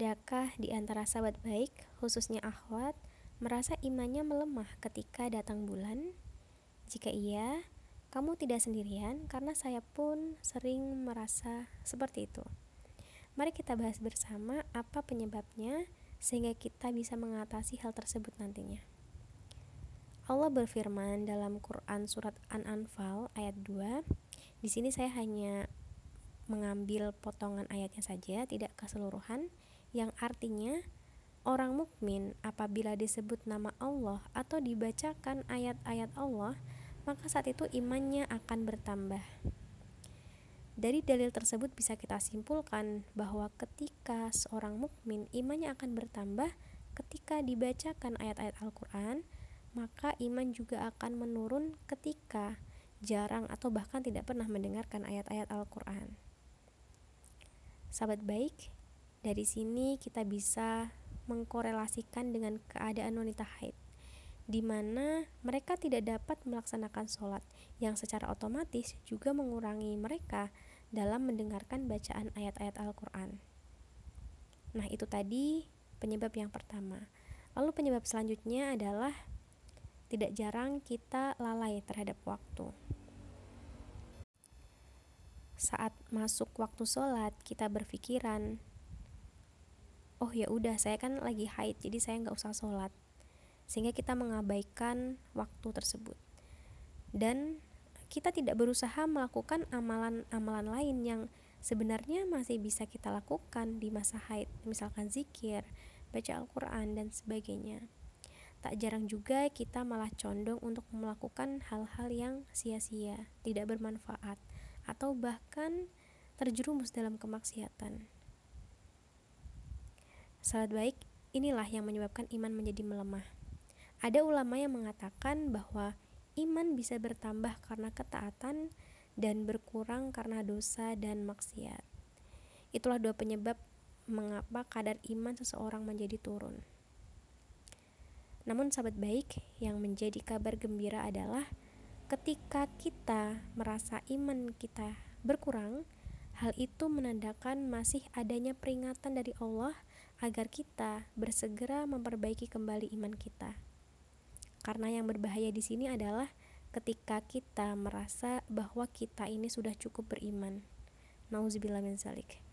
Adakah di antara sahabat baik, khususnya akhwat, merasa imannya melemah ketika datang bulan? Jika iya, kamu tidak sendirian karena saya pun sering merasa seperti itu. Mari kita bahas bersama apa penyebabnya sehingga kita bisa mengatasi hal tersebut nantinya. Allah berfirman dalam Quran surat An-Anfal ayat 2. Di sini saya hanya mengambil potongan ayatnya saja, tidak keseluruhan yang artinya orang mukmin apabila disebut nama Allah atau dibacakan ayat-ayat Allah, maka saat itu imannya akan bertambah. Dari dalil tersebut bisa kita simpulkan bahwa ketika seorang mukmin imannya akan bertambah ketika dibacakan ayat-ayat Al-Qur'an, maka iman juga akan menurun ketika jarang atau bahkan tidak pernah mendengarkan ayat-ayat Al-Qur'an. Sahabat baik, dari sini kita bisa mengkorelasikan dengan keadaan wanita haid, di mana mereka tidak dapat melaksanakan sholat, yang secara otomatis juga mengurangi mereka dalam mendengarkan bacaan ayat-ayat Al-Quran. Nah, itu tadi penyebab yang pertama. Lalu, penyebab selanjutnya adalah tidak jarang kita lalai terhadap waktu. Saat masuk waktu sholat, kita berpikiran, oh ya udah saya kan lagi haid jadi saya nggak usah sholat. Sehingga kita mengabaikan waktu tersebut. Dan kita tidak berusaha melakukan amalan-amalan lain yang sebenarnya masih bisa kita lakukan di masa haid misalkan zikir baca Al-Quran dan sebagainya. Tak jarang juga kita malah condong untuk melakukan hal-hal yang sia-sia tidak bermanfaat atau bahkan terjerumus dalam kemaksiatan Sahabat baik, inilah yang menyebabkan iman menjadi melemah. Ada ulama yang mengatakan bahwa iman bisa bertambah karena ketaatan dan berkurang karena dosa dan maksiat. Itulah dua penyebab mengapa kadar iman seseorang menjadi turun. Namun sahabat baik, yang menjadi kabar gembira adalah ketika kita merasa iman kita berkurang, hal itu menandakan masih adanya peringatan dari Allah agar kita bersegera memperbaiki kembali iman kita. Karena yang berbahaya di sini adalah ketika kita merasa bahwa kita ini sudah cukup beriman. Nauzubillah min zalik.